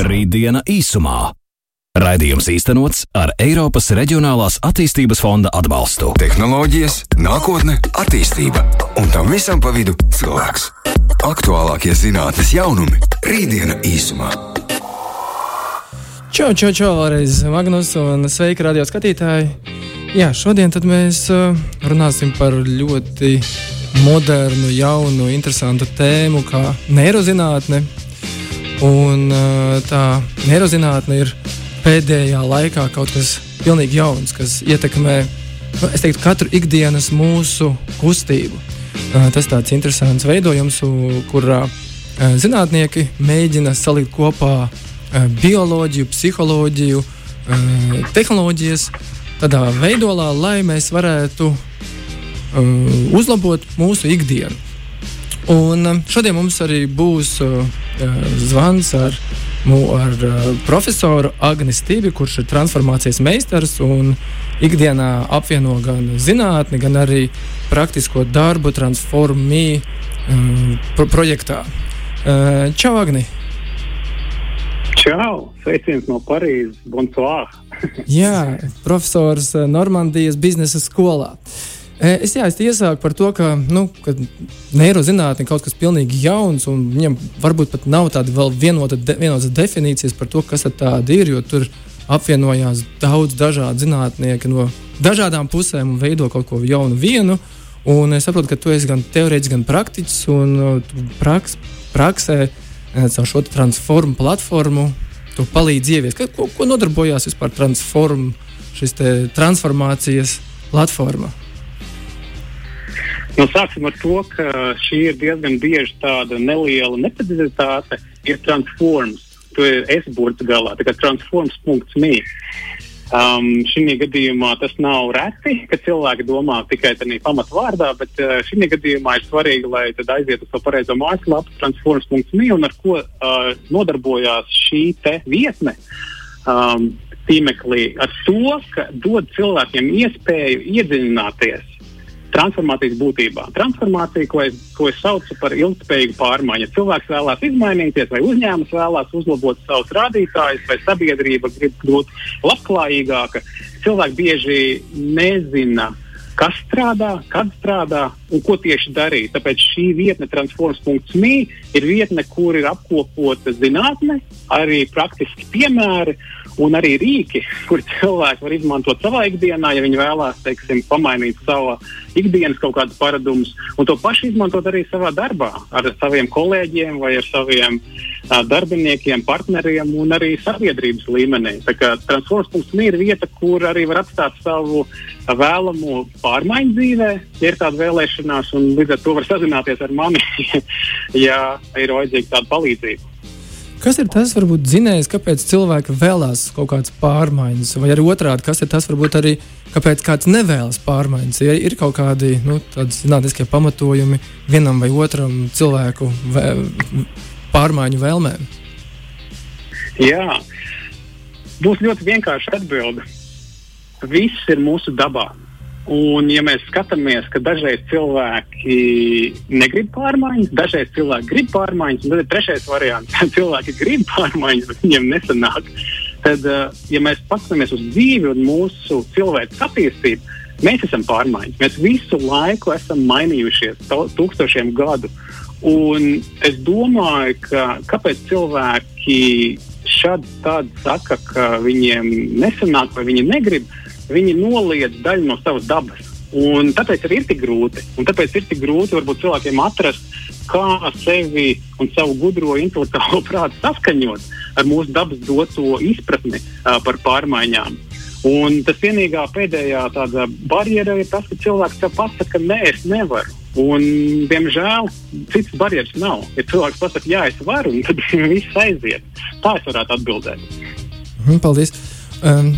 Rītdiena īsumā. Raidījums īstenots ar Eiropas Reģionālās attīstības fonda atbalstu. Tehnoloģijas, nākotne, attīstība un tam visam pa vidu cilvēks. Aktuālākie zinātnes jaunumi - Rītdiena īsumā. Čau, čau, čau, vēlreiz Magnus un sveiki, radio skatītāji! Jā, šodien mēs uh, runāsim par ļoti modernu, jaunu, interesantu tēmu, kā neirozinātne. Un uh, tā neirozinātne ir pēdējā laikā kaut kas pilnīgi jauns, kas ietekmē nu, teiktu, katru ikdienas mūsu kustību. Tas ir tāds interesants veidojums, kurā zinātnieki mēģina salikt kopā bioloģiju, psiholoģiju, tehnoloģijas tādā veidolā, lai mēs varētu uzlabot mūsu ikdienu. Un šodien mums arī būs zvans ar ar uh, profesoru Agnēs Stībi, kurš ir transformācijas meistars un ikdienā apvieno gan zinātni, gan arī praktisko darbu transformī um, pro projektā. Čau, Agni! Čau! Sveiciens no Parīzes! Bonsoir! Jā, profesors Normandijas biznesa skolā. Uh, Es, jā, es iesāku par to, ka, nu, ka neirozinātne ir kaut kas pilnīgi jauns, un viņam varbūt pat nav tāda vēl vienota de, vienotas definīcijas par to, kas tāda ir. Jo tur apvienojās daudz dažādu zinātnieku no dažādām pusēm un veido kaut ko jaunu vienu. Un es saprotu, ka tu esi gan teorētiķis, gan praktiķis, un praks, praksē caur šo transformu platformu tu palīdzi ieviest. Ko, ko nodarbojās vispār transform, šis transformācijas platforma? Nu, sāksim ar to, ka šī ir diezgan bieži tāda neliela neprecizitāte, ir transforms. Tu ir S-burts galā, tā kā transforms.me. Um, šī gadījumā tas nav reti, ka cilvēki domā tikai tādā pamatvārdā, bet uh, šī gadījumā ir svarīgi, lai aizietu uz to pareizo mājaslapu, transforms.me, un ar ko uh, nodarbojās šī vietne. Um, tīmeklī ar to, ka dod cilvēkiem iespēju iedziļināties transformācijas būtībā. Transformācija, ko es, ko es saucu par ilgspējīgu pārmaiņu. Cilvēks vēlās izmainīties, vai uzņēmums vēlās uzlabot savus rādītājus, vai sabiedrība grib kļūt labklājīgāka. Cilvēki bieži nezina, kas strādā, kad strādā un ko tieši darīt. Tāpēc šī vietne, transforms.me, ir vietne, kur ir apkopota zinātne, arī praktiski piemēri un arī rīki, kur cilvēki var izmantot savā ikdienā, ja viņi vēlās teiksim, pamainīt savu ikdienas kaut kādus paradumus, un to pašu izmantot arī savā darbā, ar saviem kolēģiem vai ar saviem uh, darbiniekiem, partneriem un arī sabiedrības līmenī. Transformers.me ir vieta, kur arī var atstāt savu vēlamo pārmaiņu dzīvē, ja ir tāda vēlēšanās, un līdz ar to var sazināties ar mani, ja ir vajadzīga tāda palīdzība. Kas ir tas, varbūt, zinējis, kāpēc cilvēki vēlās kaut kādas pārmaiņas, vai arī otrādi, kas ir tas, varbūt, arī kāpēc kāds nevēlas pārmaiņas? Ja ir kaut kādi nu, zinātniskie pamatojumi vienam vai otram cilvēku vē, pārmaiņu vēlmēm. Jā, būs ļoti vienkārši atbilde. Viss ir mūsu dabā. Un, ja mēs skatāmies, ka dažreiz cilvēki negrib pārmaiņas, dažreiz cilvēki grib pārmaiņas, un tad ir trešais variants, cilvēki grib pārmaiņas, bet viņiem nesanāk. Tad, eh, ja mēs paskatāmies uz dzīvi un mūsu cilvēku attīstību, mēs esam pārmaiņas. Mēs visu laiku esam mainījušies, tūkstošiem gadu. Un es domāju, ka kāpēc cilvēki šādi saka, ka viņiem nesanāk vai viņi negrib, viņi noliedz daļu no savas dabas. Un tāpēc ir tik grūti. Un tāpēc ir tik grūti varbūt cilvēkiem atrast, kā sevi un savu gudro intelektuālo prātu saskaņot ar mūsu dabas doto izpratni uh, par pārmaiņām. Un tas vienīgā pēdējā tāda barjera ir tas, ka cilvēks tev pasaka, ka nē, es nevaru. Un, diemžēl citas barjeras nav. Ja cilvēks pasakā, jā, es varu, tad viss aiziet. Tā es varētu atbildēt. Mhm, paldies! Um,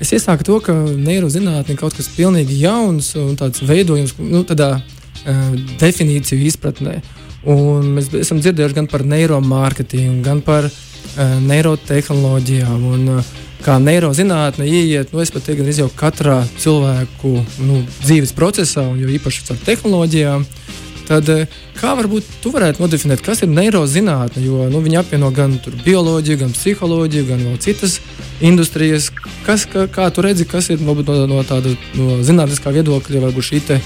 Es iesāku to, ka neirozinātne ir kaut kas pilnīgi jauns un tāds veidojums, nu, tādā uh, definīciju izpratnē. Un mēs esam dzirdējuši gan par neiromārketingu, gan par uh, neirotehnoloģijām. Un, uh, kā neirozinātne ieiet, nu, es pat teiktu, jau katrā cilvēku nu, dzīves procesā, un jo īpaši ar tehnoloģijām. Tad, kā varbūt tu varētu nodefinēt, kas ir neirozinātne? Jo nu, viņi apvieno gan bioloģiju, gan psiholoģiju, gan no citas industrijas. Kas, kā, kā tu redzi, kas ir varbūt, no, no tāda no zinātniskā viedokļa, varbūt šī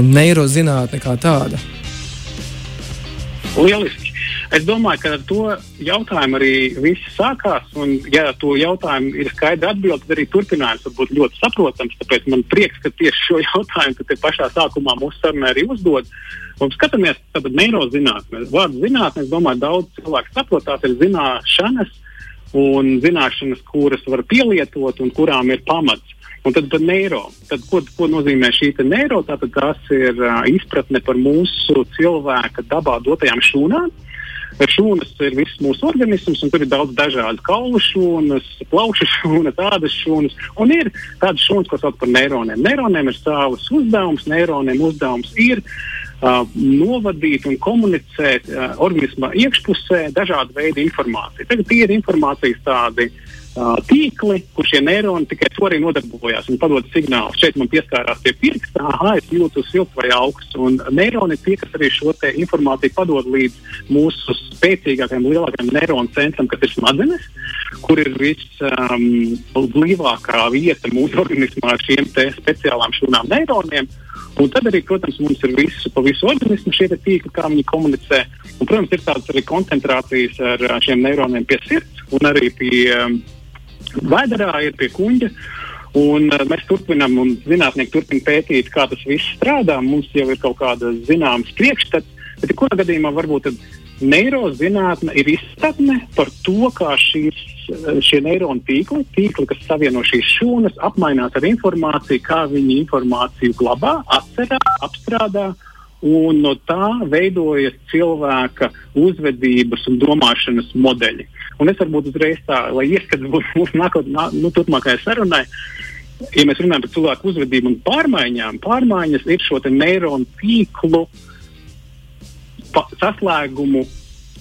neirozinātne kā tāda? Lieliski! Es domāju, ka ar to jautājumu arī viss sākās. Un, ja to jautājumu ir skaidri atbildēt, tad arī turpinājums var būt ļoti saprotams. Tāpēc man prieks, ka tieši šo jautājumu te pašā sākumā mūsu sarunā arī uzdod. Un skatāmies, tātad neirozinātnē. Vārdu zinātnē, es domāju, daudz cilvēku saprot, tās ir zināšanas un zināšanas, kuras var pielietot un kurām ir pamats. Un tad par neiro. Tad, ko, ko nozīmē šī neiro? Tātad tās ir uh, izpratne par mūsu cilvēka dabā dotajām šūnām. Uh, Šūnas ir viss mūsu organisms, un tur ir daudz dažādu kaulu šūnas, plaušu šūnas, ādas šūnas. Un ir tādas šūnas, ko sauc par neironiem. Neironiem ir savs uzdevums, neironiem uzdevums ir uh, novadīt un komunicēt uh, organisma iekšpusē dažādu veidu informāciju. Tagad ir informācijas tādi uh, tīkli, kur šie neironi tikai arī nodarbojās un padod signālus. Šeit man pieskārās pie pirksta, ah, es jūtu siltu vai augstu. Un neironi ir tie, kas arī šo informāciju padod līdz mūsu spēcīgākajam, lielākajam neironu centram, kas ir smadzenes, kur ir visblīvākā um, vieta mūsu organismā ar šiem speciālām šūnām neironiem. Un tad arī, protams, mums ir visu, pa visu organismu šie tīkli, kā viņi komunicē. Un, protams, ir tādas arī koncentrācijas ar šiem neironiem pie sirds un arī pie um, Vaidarā ir pie kuģa. Un, uh, mēs turpinām, un zinātnieki turpina pētīt, kā tas viss strādā. Mums jau ir kaut kāda zināma priekšstats, bet kurā gadījumā varbūt neirozinātne ir izpratne par to, kā šīs, šie neironu tīkli, tīkli, kas savieno šīs šūnas, apmainās ar informāciju, kā viņi informāciju glabā, atcerās, apstrādā. Un no tā veidojas cilvēka uzvedības un domāšanas modeļi. Un es varbūt uzreiz tā, lai ieskats būtu mūsu nākotnē, nu, turpmākajai sarunai. Ja mēs runājam par cilvēku uzvedību un pārmaiņām, pārmaiņas ir šo neironu tīklu saslēgumu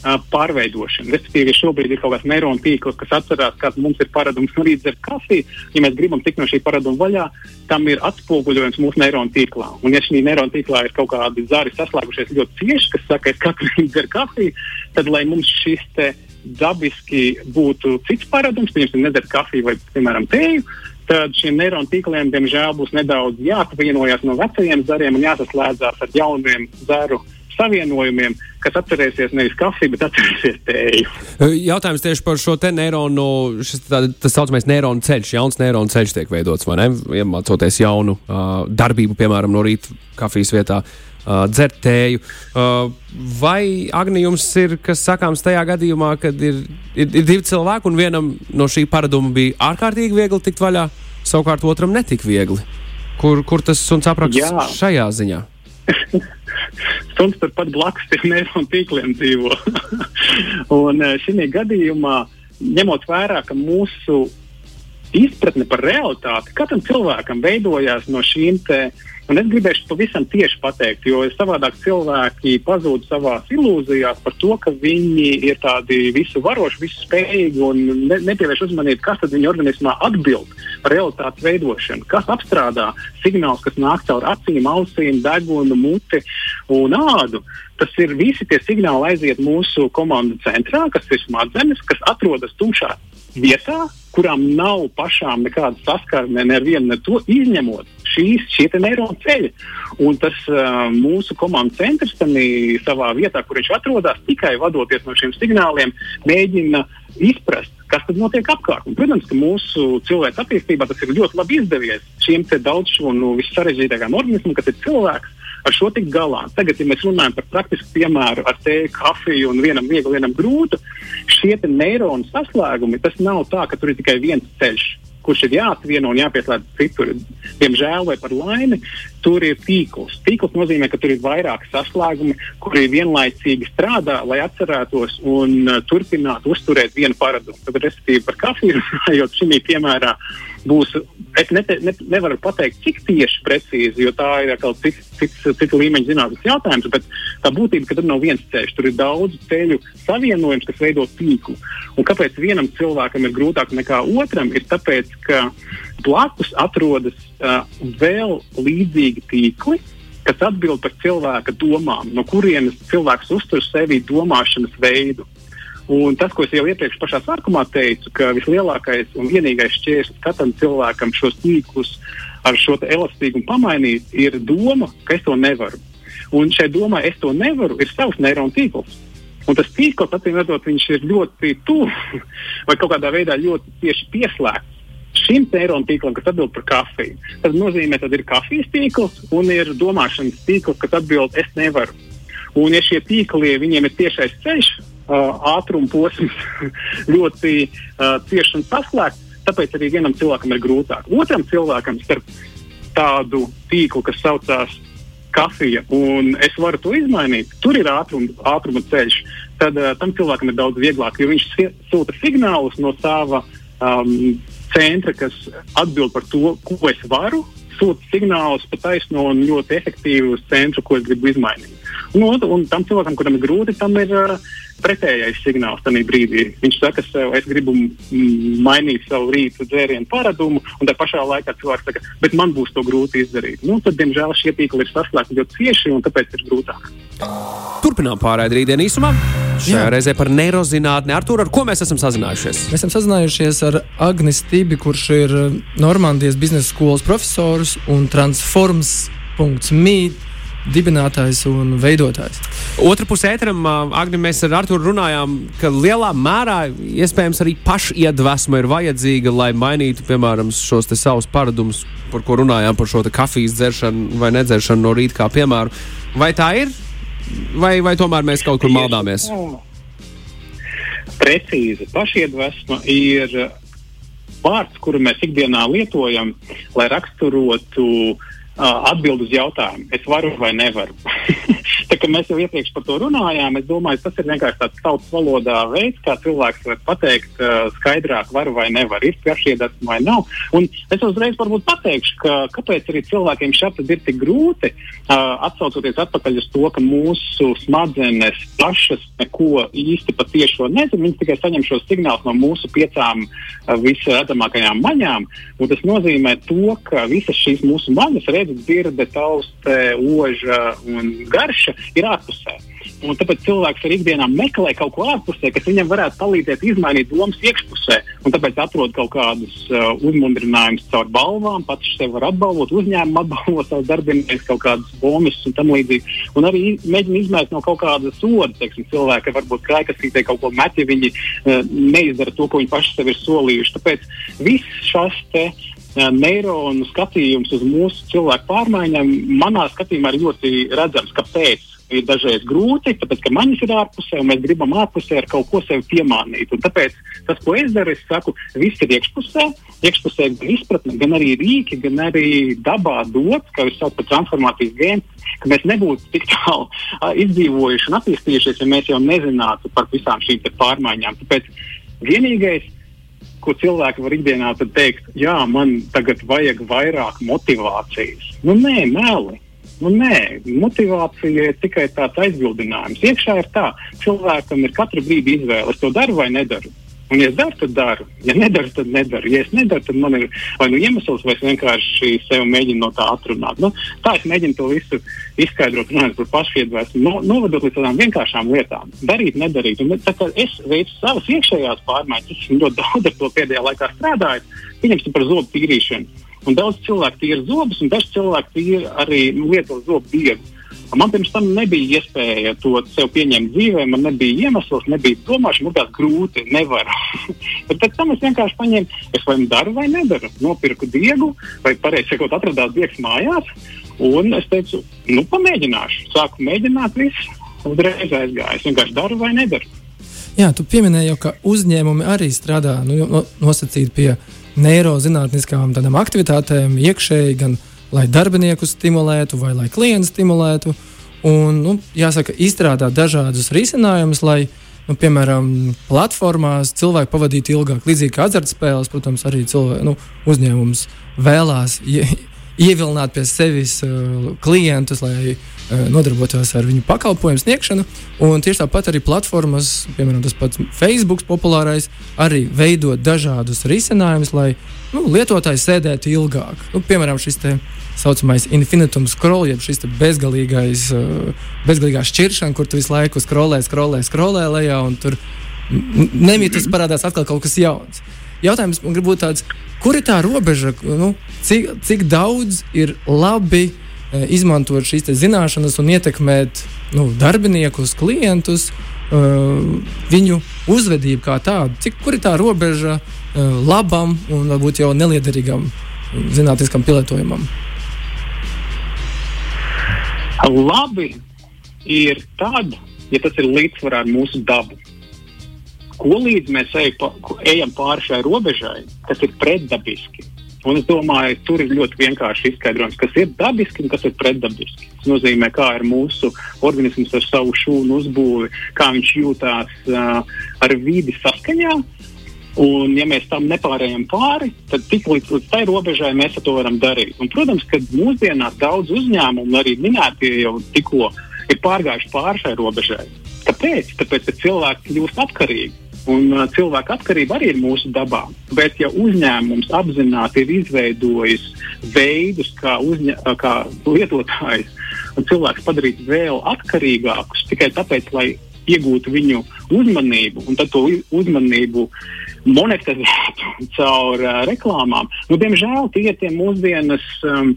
pārveidošana. Respektīvi, ja šobrīd ir kaut kāds neironu tīkls, kas atcerās, kāds mums ir paradums no rīta dzert kafiju, ja mēs gribam tikt no šī paraduma vaļā, tam ir atspoguļojums mūsu neironu tīklā. Un, ja šī neironu tīklā ir kaut kādi zari saslēgušies ļoti cieši, kas saka, ka katru rītu dzer kafiju, tad lai mums šis te dabiski būtu cits paradums, piemēram, nedzert kafiju vai, piemēram, tēju, tad šiem neironu tīkliem, diemžēl, būs nedaudz jāatvienojas no vecajiem zariem un jāsaslēdzās ar jauniem zaru savienojumiem, kas atcerēsies nevis kafiju, bet atcerēsies tēju. Jautājums tieši par šo te neironu, šis tā, tas saucamais neironu ceļš, jauns neironu ceļš tiek veidots, vai ne? Iemācoties jaunu uh, darbību, piemēram, no rīta kafijas vietā. Uh, dzert tēju. Uh, vai Agni jums ir kas sakāms tajā gadījumā, kad ir, ir, ir divi cilvēki un vienam no šī paraduma bija ārkārtīgi viegli tikt vaļā, savukārt otram netik viegli? Kur, kur tas suns apraksts šajā ziņā? Suns turpat blakus tiem neironu tīkliem dzīvo. un šī gadījumā, ņemot vērā, ka mūsu izpratne par realitāti katram cilvēkam veidojās no šīm uh, Un es gribēšu pavisam tieši pateikt, jo savādāk cilvēki pazūd savā ilūzijās par to, ka viņi ir tādi visu varoši, visu spējīgi un ne, nepievērš uzmanību, kas tad viņu organismā atbild par realitātes veidošanu, kas apstrādā signālus, kas nāk caur acīm, ausīm, degunu, muti un ādu. Tas ir visi tie signāli aiziet mūsu komandu centrā, kas ir smadzenes, kas atrodas tumšā vietā, kurām nav pašām nekāda saskarne ne ar vienu ne to, izņemot šīs neironu ceļi. Un tas uh, mūsu komandas centrs savā vietā, kur viņš atrodas, tikai vadoties no šiem signāliem, mēģina izprast, kas tad notiek apkārt. Un, protams, ka mūsu cilvēka attīstībā tas ir ļoti labi izdevies šiem daudz šo no vissarežģītākajām organismiem, kas ir cilvēks ar šo tik galā. Tagad, ja mēs runājam par praktisku piemēru ar tēju, kafiju un vienam viegli, vienam grūtu, šie neironu saslēgumi, tas nav tā, ka tur ir tikai viens ceļš kurš ir jāatvieno un jāpieslēdz citur. Diemžēl vai par laimi, tur ir tīkls. Tīkls nozīmē, ka tur ir vairāki saslēgumi, kuri vienlaicīgi strādā, lai atcerētos un uh, turpinātu uzturēt vienu paradumu. Tad, respektīvi, par kafiju runājot, šī piemērā būs. Es ne, ne, nevaru pateikt, cik tieši precīzi, jo tā ir kāds cits, cits, cits līmeņa zinātnīs jautājums. Bet tā būtība, ka tur nav viens ceļš, tur ir daudz ceļu savienojums, kas veido tīklu. Un kāpēc vienam cilvēkam ir grūtāk nekā otram? Ir tāpēc, ka blakus atrodas uh, vēl līdzīgi tīkli, kas atbild par cilvēka domām, no kurienes cilvēks uztver sevi domāšanas veidu. Un tas, ko es jau iepriekš pašā sākumā teicu, ka vislielākais un vienīgais šķērslis katram cilvēkam šos tīklus ar šo elastīgumu pamainīt, ir doma, ka es to nevaru. Un šai domai, es to nevaru, ir savs neironu tīkls. Un tas tīkls, atcīm redzot, ir ļoti tuvu vai kaut kādā veidā ļoti tieši pieslēgts šim neironu tīklam, kas atbild par kafiju. Tas nozīmē, ka ir kafijas tīkls un ir domāšanas tīkls, kas atbild, es nevaru. Un, ja šie tīkli, viņiem ir tiešais ceļš, uh, ātruma posms ļoti uh, cieši un saslēgts, tāpēc arī vienam cilvēkam ir grūtāk. Otram cilvēkam starp tādu tīklu, kas saucās kafija, un es varu to izmainīt, tur ir ātruma, ātruma ceļš, tad uh, tam cilvēkam ir daudz vieglāk, jo viņš sūta signālus no sava um, centra, kas atbild par to, ko es varu, sūta signālus pa taisno un ļoti efektīvu centru, ko es gribu izmainīt. Un, un tam cilvēkam, kuram ir grūti, tam ir uh, pretējais signāls tajā brīdī. Viņš saka, sev, es gribu mainīt savu rītu dzērienu paradumu, un tā pašā laikā cilvēks saka, bet man būs to grūti izdarīt. Nu, tad, diemžēl, šie tīkli ir saslēgti ļoti cieši, un tāpēc ir grūtāk. Turpinām pārējai rītdienas īsumā. Šajā Jā. reizē par neirozinātni. Artur, ar ko mēs esam sazinājušies? Mēs esam sazinājušies ar Agnis Tibi, kurš ir Normandijas biznesa skolas profesors un transforms.me dibinātājs un veidotājs. Otra pusē ēteram, Agni, mēs ar Arturu runājām, ka lielā mērā iespējams arī pašiedvesma ir vajadzīga, lai mainītu, piemēram, šos savus paradumus, par ko runājām, par šo kafijas dzeršanu vai nedzeršanu no rīta, kā piemēru. Vai tā ir? Vai, vai tomēr mēs kaut kur maldāmies? Precīzi. Pašiedvesma ir vārds, kuru mēs ikdienā lietojam, lai raksturotu uh, atbild uz jautājumu, es varu vai nevaru. Tā mēs jau iepriekš par to runājām, es domāju, tas ir vienkārši tāds tautas valodā veids, kā cilvēks var pateikt uh, skaidrāk, varu vai nevaru, ir piešķiedats vai nav. Un es uzreiz pateikšu, ka kāpēc arī cilvēkiem šādi ir tik grūti uh, atsaucoties atpakaļ uz to, ka mūsu smadzenes pašas neko īsti patiešo nezina. Viņas tikai saņem šos signālus no mūsu piecām uh, visredzamākajām maņām. Tas nozīmē to, ka visas šīs mūsu maņas, redzes, dzirde, tauste, oža un garša ir ārpusē. Un tāpēc cilvēks arī ikdienā meklē kaut ko ārpusē, kas viņam varētu palīdzēt izmainīt domas iekšpusē. Un tāpēc atrod kaut kādus uh, uzmundrinājumus caur balvām, pats sev var atbalvot, uzņēmumu atbalvot savus darbiniekus, kaut kādus bonusus un tam līdzīgi. Un arī mēģina izmēģināt no kaut kāda soda, teiksim, cilvēki varbūt krājkasītē kaut ko met, ja viņi uh, neizdara to, ko viņi paši sev ir solījuši. Tāpēc viss šis te neironu skatījums uz mūsu cilvēku pārmaiņām, manā skatījumā, ir ļoti redzams, kāpēc ir dažreiz grūti, tāpēc ka manis ir ārpusē, un mēs gribam ārpusē ar kaut ko sevi piemānīt. Un tāpēc tas, ko es daru, es saku, viss ir iekšpusē, iekšpusē gan izpratne, gan arī rīki, gan arī dabā dots, kā jūs saucat par transformācijas gēnu, ka mēs nebūtu tik tālu izdzīvojuši un attīstījušies, ja mēs jau nezinātu par visām šīm pārmaiņām. Tāpēc vienīgais, ko cilvēki var ikdienā teikt, jā, man tagad vajag vairāk motivācijas. Nu, nē, meli. Nu, nē, motivācija ir tikai tāds aizbildinājums. Iekšā ir tā, cilvēkam ir katru brīdi izvēle, es to daru vai nedaru. Un, ja es daru, tad daru. Ja nedaru, tad nedaru. Ja es nedaru, tad man ir vai nu iemesls, vai es vienkārši sev mēģinu no tā atrunāt. Nu, tā es mēģinu to visu izskaidrot, runājot par pašiedvesmu, no, novedot līdz tādām vienkāršām lietām. Darīt, nedarīt. Un, tā, es veicu savas iekšējās pārmaiņas, es ļoti daudz ar to pēdējā laikā strādāju. Pieņemsim par zobu tīrīšanu. Un daudz cilvēku tīra zobus, un daži cilvēki tīra arī nu, lieto zobu dievu. Man pirms tam nebija iespēja to sev pieņemt dzīvē, man nebija iemesls, nebija domāšana, man tāds grūti, nevaru. Bet pēc tam es vienkārši paņēmu, es vai nu daru vai nedaru. Nopirku diegu, vai pareizi sakot, atradās diegs mājās, un es teicu, nu, pamēģināšu. Sāku mēģināt visu, uzreiz aizgāju. Es vienkārši daru vai nedaru. Jā, tu pieminēji ka uzņēmumi arī strādā nu, nosacīti pie neirozinātniskām aktivitātēm iekšēji, gan lai darbinieku stimulētu vai lai klientu stimulētu. Un, nu, jāsaka, izstrādāt dažādus risinājumus, lai, nu, piemēram, platformās cilvēki pavadītu ilgāk. Līdzīgi kā azartspēles, protams, arī cilvēki, nu, uzņēmums vēlās ievilināt pie sevis uh, klientus, lai uh, nodarbotos ar viņu pakalpojumu sniegšanu. Un tieši tāpat arī platformas, piemēram, tas pats Facebook, populārais, arī veido dažādus risinājumus, lai nu, lietotājs sēdētu ilgāk. Nu, piemēram, šis te saucamais infinitum scroll, jeb šis bezgalīgais, bezgalīgā šķiršana, kur tu visu laiku skrolē, skrolē, skrolē lejā, un tur nemītas parādās atkal kaut kas jauns. Jautājums man grib būt tāds, kur ir tā robeža, nu, cik, cik daudz ir labi e, izmantot šīs zināšanas un ietekmēt nu, darbiniekus, klientus, uh, viņu uzvedību kā tādu. Cik, kur ir tā robeža uh, labam un varbūt jau neliederīgam zinātniskam pielietojumam? Labi ir tad, ja tas ir līdzsvarā ar mūsu dabu ko līdz mēs ej, pa, ejam pāri šai robežai, tas ir pretdabiski. Un es domāju, tur ir ļoti vienkārši izskaidrojums, kas ir dabiski un kas ir pretdabiski. Tas nozīmē, kā ir mūsu organisms ar savu šūnu uzbūvi, kā viņš jūtās uh, ar vidi saskaņā. Un, ja mēs tam nepārējām pāri, tad tik līdz, līdz tai robežai mēs to varam darīt. Un, protams, ka mūsdienās daudz uzņēmumu, arī minētie jau tikko, ir pārgājuši pāri šai robežai. Kāpēc? Tāpēc, ka cilvēki kļūst atkarīgi. Un uh, cilvēka atkarība arī ir mūsu dabā. Bet, ja uzņēmums apzināti ir izveidojis veidus, kā, uzņa, uh, kā lietotājs cilvēks padarīt vēl atkarīgākus tikai tāpēc, lai iegūtu viņu uzmanību un to uzmanību monetizētu caur uh, reklāmām, nu, diemžēl tie ir tie mūsdienas. Um,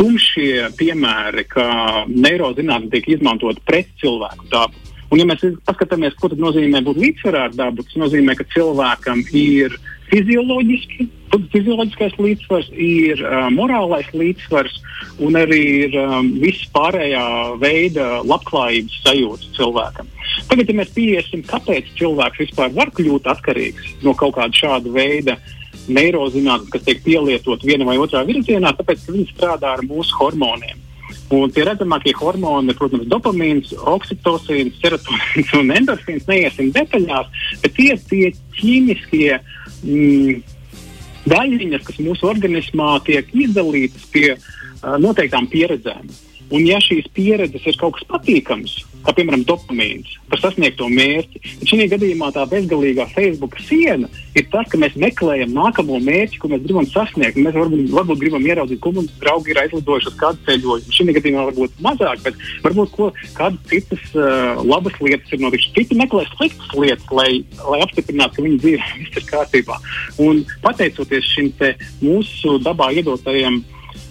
Tumšie piemēri, kā neirozinātne tiek izmantota pret cilvēku dabu. Un, ja mēs paskatāmies, ko nozīmē būt līdzsvarā ar dabu, tas nozīmē, ka cilvēkam ir fizioloģiski, fizioloģiskais līdzsvars, ir uh, morālais līdzsvars un arī ir um, viss pārējā veida labklājības sajūta cilvēkam. Tagad, ja mēs pieiesim, kāpēc cilvēks vispār var kļūt atkarīgs no kaut kāda šāda veida neirozinātnes, kas tiek pielietot vienā vai otrā virzienā, tāpēc, ka viņi strādā ar mūsu hormoniem. Un tie redzamākie hormoni protams, dopamīns, oksitocīns, serotonīns un endorfīns. Neiesim detaļās, bet tie ir tie ķīmiskie mm, daļiņas, kas mūsu organismā tiek izdalītas pie uh, noteiktām pieredzēm. Un, ja šīs pieredzes ir kaut kas patīkams, kā piemēram dopamīns par sasniegto mērķi, tad šī gadījumā tā bezgalīgā Facebook siena ir tas, ka mēs meklējam nākamo mērķi, ko mēs gribam sasniegt. Mēs varbūt, varbūt gribam ieraudzīt, ko mums draugi ir aizlidojuši uz kādu ceļojumu. Šī gadījumā varbūt mazāk, bet varbūt ko, kādas citas uh, labas lietas ir notikušas. Citi meklē sliktas lietas, lai, lai apstiprinātu, ka viņu dzīve viss ir kārtībā. Un pateicoties šim mūsu dabā iedotajam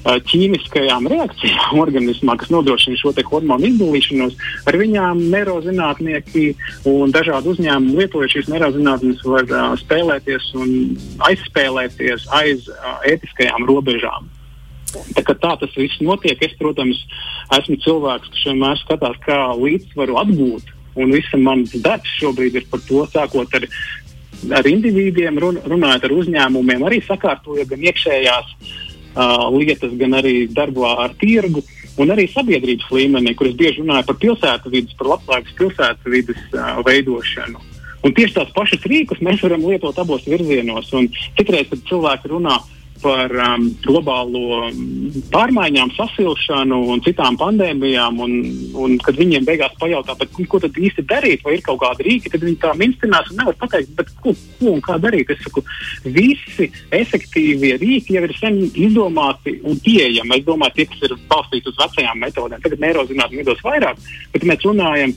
ķīmiskajām reakcijām organismā, kas nodrošina šo hormonu izdalīšanos, ar viņām neirozinātnieki un dažādi uzņēmumi lietojot šīs neirozinātnes var uh, spēlēties un aizspēlēties aiz uh, ētiskajām robežām. Tā, tā tas viss notiek. Es, protams, esmu cilvēks, kas vienmēr skatās, kā līdzsvaru atgūt. Un viss mans darbs šobrīd ir par to, sākot ar, ar individiem, run, runājot ar uzņēmumiem, arī sakārtojot gan iekšējās uh, lietas, gan arī darbā ar tirgu. Un arī sabiedrības līmenī, kur es bieži runāju par pilsētu vidas, par labklājības pilsētu vidas uh, veidošanu. Un tieši tās pašas rīkus mēs varam lietot abos virzienos. Un citreiz, kad cilvēki runā par par um, globālo pārmaiņām, sasilšanu un citām pandēmijām. Un, un kad viņiem beigās pajautā, ko tad īsti darīt, vai ir kaut kāda rīka, tad viņi tā minstinās un nevar pateikt, ko, ko un kā darīt. Es saku, visi efektīvie rīki jau ir sen izdomāti un pieejami. Es domāju, tie, kas ir balstīti uz vecajām metodēm, tagad neirozinātnē iedos vairāk, bet mēs runājam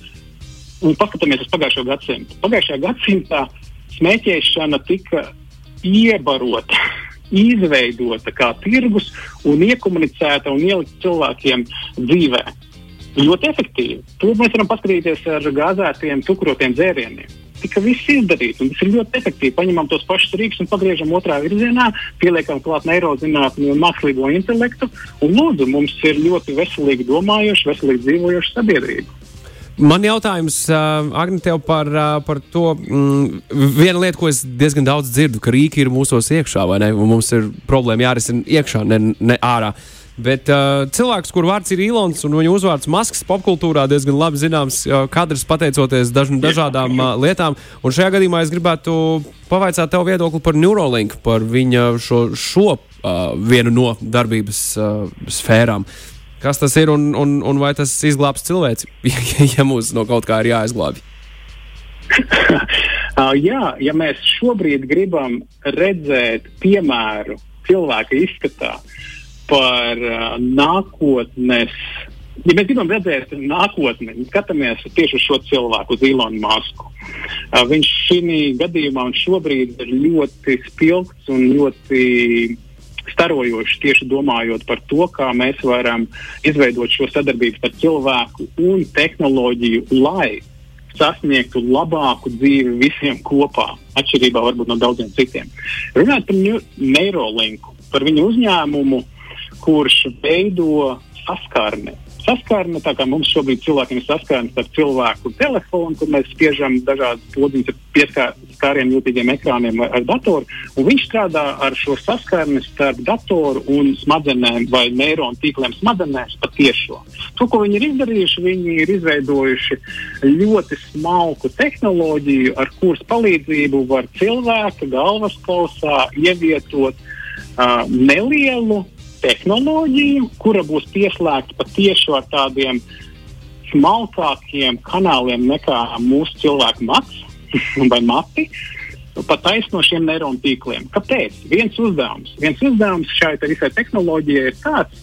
un paskatāmies uz pagājušo gadsimtu. Pagājušajā gadsimtā smēķēšana tika iebarota izveidota kā tirgus un iekomunicēta un ielikt cilvēkiem dzīvē. Ļoti efektīvi. To mēs varam paskatīties ar gāzētiem, cukurotiem dzērieniem. Tika viss izdarīts, tas ir ļoti efektīvi. Paņemam tos pašus rīkus un pagriežam otrā virzienā, pieliekam klāt neirozinātni un mākslīgo intelektu. Un lūdzu, mums ir ļoti veselīgi domājoša, veselīgi dzīvojoša sabiedrība. Man jautājums, uh, Agne, tev par, uh, par to. Mm, viena lieta, ko es diezgan daudz dzirdu, ka rīki ir mūsos iekšā, vai ne? Mums ir problēma jārisina iekšā, ne, ne ārā. Bet uh, cilvēks, kur vārds ir Ilons un viņa uzvārds Maskas popkultūrā, diezgan labi zināms uh, kadrs pateicoties daž, dažādām uh, lietām. Un šajā gadījumā es gribētu pavaicāt tev viedokli par Neuralink, par viņa šo, šo uh, vienu no darbības uh, sfērām. Kas tas ir un, un, un vai tas izglābs cilvēci, ja, mums no kaut kā ir jāizglābj? uh, jā, ja mēs šobrīd gribam redzēt piemēru cilvēka izskatā par uh, nākotnes ja mēs gribam redzēt nākotni, skatāmies tieši uz šo cilvēku, uz Ilonu Masku. Uh, viņš šī gadījumā un šobrīd ir ļoti spilgts un ļoti starojošs tieši domājot par to, kā mēs varam izveidot šo sadarbību starp cilvēku un tehnoloģiju, lai sasniegtu labāku dzīvi visiem kopā, atšķirībā varbūt no daudziem citiem. Runājot par Neurolinku, par viņu uzņēmumu, kurš veido saskarni saskarne. Tā kā mums šobrīd cilvēkiem ir saskarne starp cilvēku telefonu, kur mēs spiežam dažādas podziņas ar pieskārienu jūtīgiem ekrāniem ar datoru. Viņš strādā ar šo saskarni starp datoru un smadzenēm vai neironu tīkliem smadzenēs patiešo. To, ko viņi ir izdarījuši, viņi ir izveidojuši ļoti smalku tehnoloģiju, ar kuras palīdzību var cilvēka galvaskausā ievietot uh, nelielu tehnoloģiju, kura būs pieslēgta patiešām tādiem smalkākiem kanāliem nekā mūsu cilvēku mats vai mati. Pat taisno šiem neironu tīkliem. Kāpēc? Viens uzdevums, viens uzdevums šai visai tehnoloģijai ir tāds,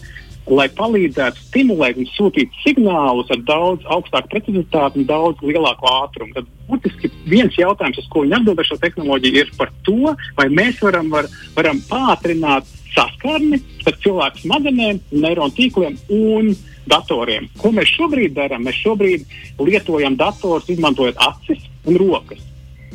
lai palīdzētu stimulēt un sūtīt signālus ar daudz augstāku precizitāti un daudz lielāku ātrumu. Tad būtiski viens jautājums, uz ko viņi atbild ar šo tehnoloģiju, ir par to, vai mēs varam, var, varam pātrināt saskarni starp cilvēku smadzenēm, neironu tīkliem un datoriem. Ko mēs šobrīd darām? Mēs šobrīd lietojam datorus, izmantojot acis un rokas.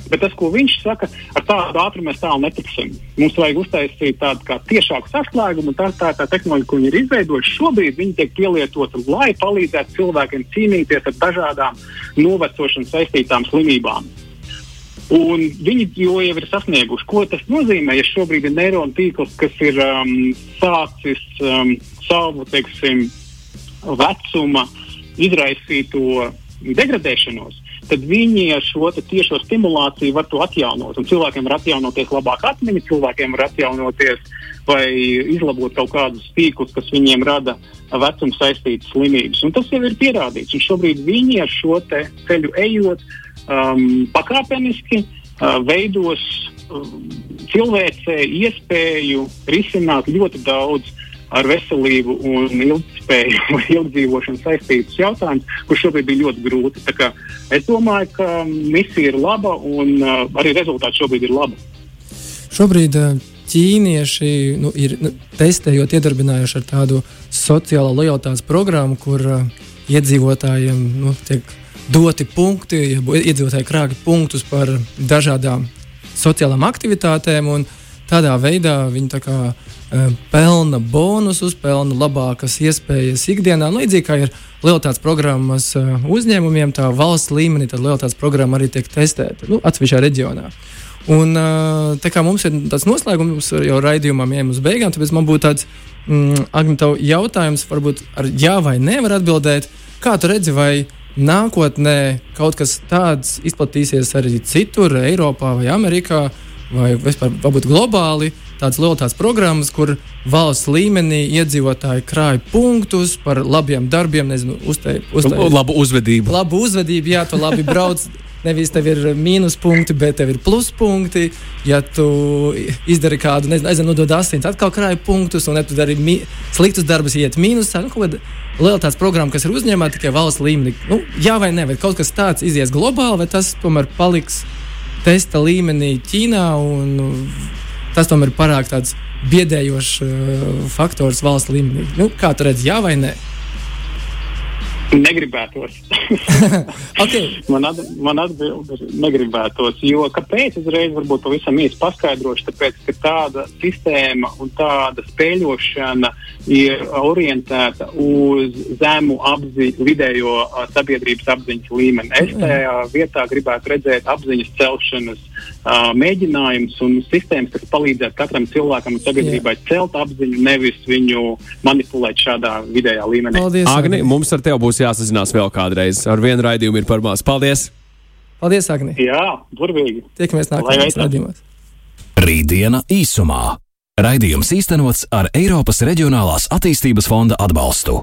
Bet tas, ko viņš saka, ar tādu ātrumu mēs tālu netiksim. Mums vajag uztaisīt tādu kā tiešāku saslēgumu, un tā, tā, tā tehnoloģija, ko viņi ir izveidojuši, šobrīd viņi tiek pielietota, lai palīdzētu cilvēkiem cīnīties ar dažādām novecošanas saistītām slimībām. Un viņi jau ir sasnieguši, ko tas nozīmē, ja šobrīd ir neironu tīkls, kas ir um, sācis um, savu teiksim, vecuma izraisīto degradēšanos. Tad viņi ar šo tiešo stimulāciju var to atjaunot. Un cilvēkiem var atjaunoties labāk atmiņa, cilvēkiem var atjaunoties vai izlabot kaut kādus tīklus, kas viņiem rada vecuma saistītas slimības. Un tas jau ir pierādīts. Un šobrīd viņi ar šo ceļu ejot, um, pakāpeniski uh, veidos um, cilvēcei iespēju risināt ļoti daudz ar veselību un ilgspēju vai ilgdzīvošanu saistītus jautājumus, kurš šobrīd bija ļoti grūti. Es domāju, ka misija ir laba un uh, arī rezultāti šobrīd ir labi. Šobrīd uh, ķīnieši nu, ir nu, testējot, iedarbinājuši ar tādu sociālo lojalitātes programmu, kur uh, iedzīvotājiem nu, tiek doti punkti, ja iedzīvotāji krāga punktus par dažādām sociālām aktivitātēm. Tādā veidā viņi tā kā, uh, pelna bonusus, pelna labākas iespējas ikdienā. Nu, līdzīgi kā ir lielātāts programmas uh, uzņēmumiem, tā valsts līmenī, lielātāts programma arī tiek testēta nu, atsevišķā reģionā. Un, uh, tā kā mums ir tāds noslēgums jau raidījumam, ja uz beigām, tad man būtu tāds mm, Agnēta jautājums, varbūt ar jā vai nē var atbildēt. Kā tu redzi, vai nākotnē kaut kas tāds izplatīsies arī citur, Eiropā vai Amerikā, vai vispār varbūt globāli. Tādas lielākas programmas, kur valsts līmenī iedzīvotāji krāj punktus par labiem darbiem, nezinu, uztai, uztai, labu uzvedību. Labu uzvedību, jā, tu labi brauc. Nevis tev ir mīnuspunkti, bet tev ir pluspunkti. Ja tu izdari kādu, nezinu, nezinu nodod asins, atkal krāj punktus, un ja tu dari sliktus darbus, iet mīnusā. Nu, lielākās programmas, kas ir uzņēmēta tikai valsts līmenī. Nu, jā, vai nē, vai kaut kas tāds izies globāli, vai tas tomēr paliks testa līmenī Ķīnā. Un, nu, tas tomēr ir pārāk biedējošs uh, faktors valsts līmenī. Nu, kā tu redzi, jā vai nē? Negribētos. okay. man, at, man atbild ir negribētos. Jo kāpēc? Uzreiz varbūt pavisam īsi paskaidrošu. Tāpēc, ka tāda sistēma un tāda spēļošana ir orientēta uz zemu apziņu, vidējo sabiedrības apziņas līmeni. Es tajā vietā gribētu redzēt apziņas celšanas uh, mēģinājumus un sistēmas, kas palīdzētu katram cilvēkam un sabiedrībai Jā. celt apziņu, nevis viņu manipulēt šādā vidējā līmenī. Paldies, Agni, mums ar tevi būs jāsazinās vēl kādreiz. Ar vienu raidījumu ir par maz. Paldies! Paldies, Agni! Jā, burvīgi! Tiekamies nākamajās raidījumos! Rītdiena īsumā! Raidījums īstenots ar Eiropas Reģionālās attīstības fonda atbalstu.